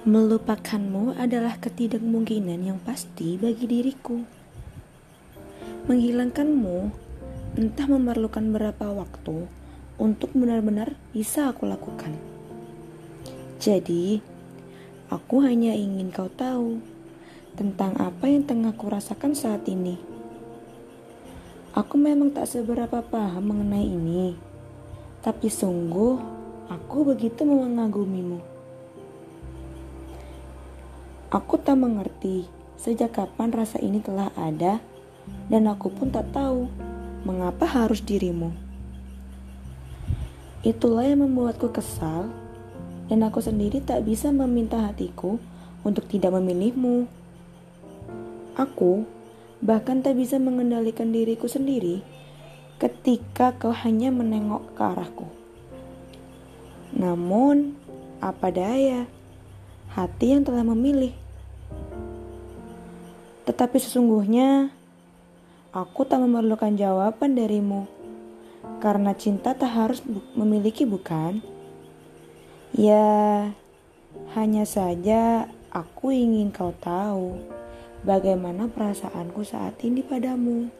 Melupakanmu adalah ketidakmungkinan yang pasti bagi diriku. Menghilangkanmu entah memerlukan berapa waktu untuk benar-benar bisa aku lakukan. Jadi, aku hanya ingin kau tahu tentang apa yang tengah ku rasakan saat ini. Aku memang tak seberapa paham mengenai ini, tapi sungguh aku begitu mengagumimu. Aku tak mengerti sejak kapan rasa ini telah ada, dan aku pun tak tahu mengapa harus dirimu. Itulah yang membuatku kesal, dan aku sendiri tak bisa meminta hatiku untuk tidak memilihmu. Aku bahkan tak bisa mengendalikan diriku sendiri ketika kau hanya menengok ke arahku. Namun, apa daya? Hati yang telah memilih. Tetapi sesungguhnya, aku tak memerlukan jawaban darimu, karena cinta tak harus bu memiliki, bukan? Ya, hanya saja aku ingin kau tahu bagaimana perasaanku saat ini padamu.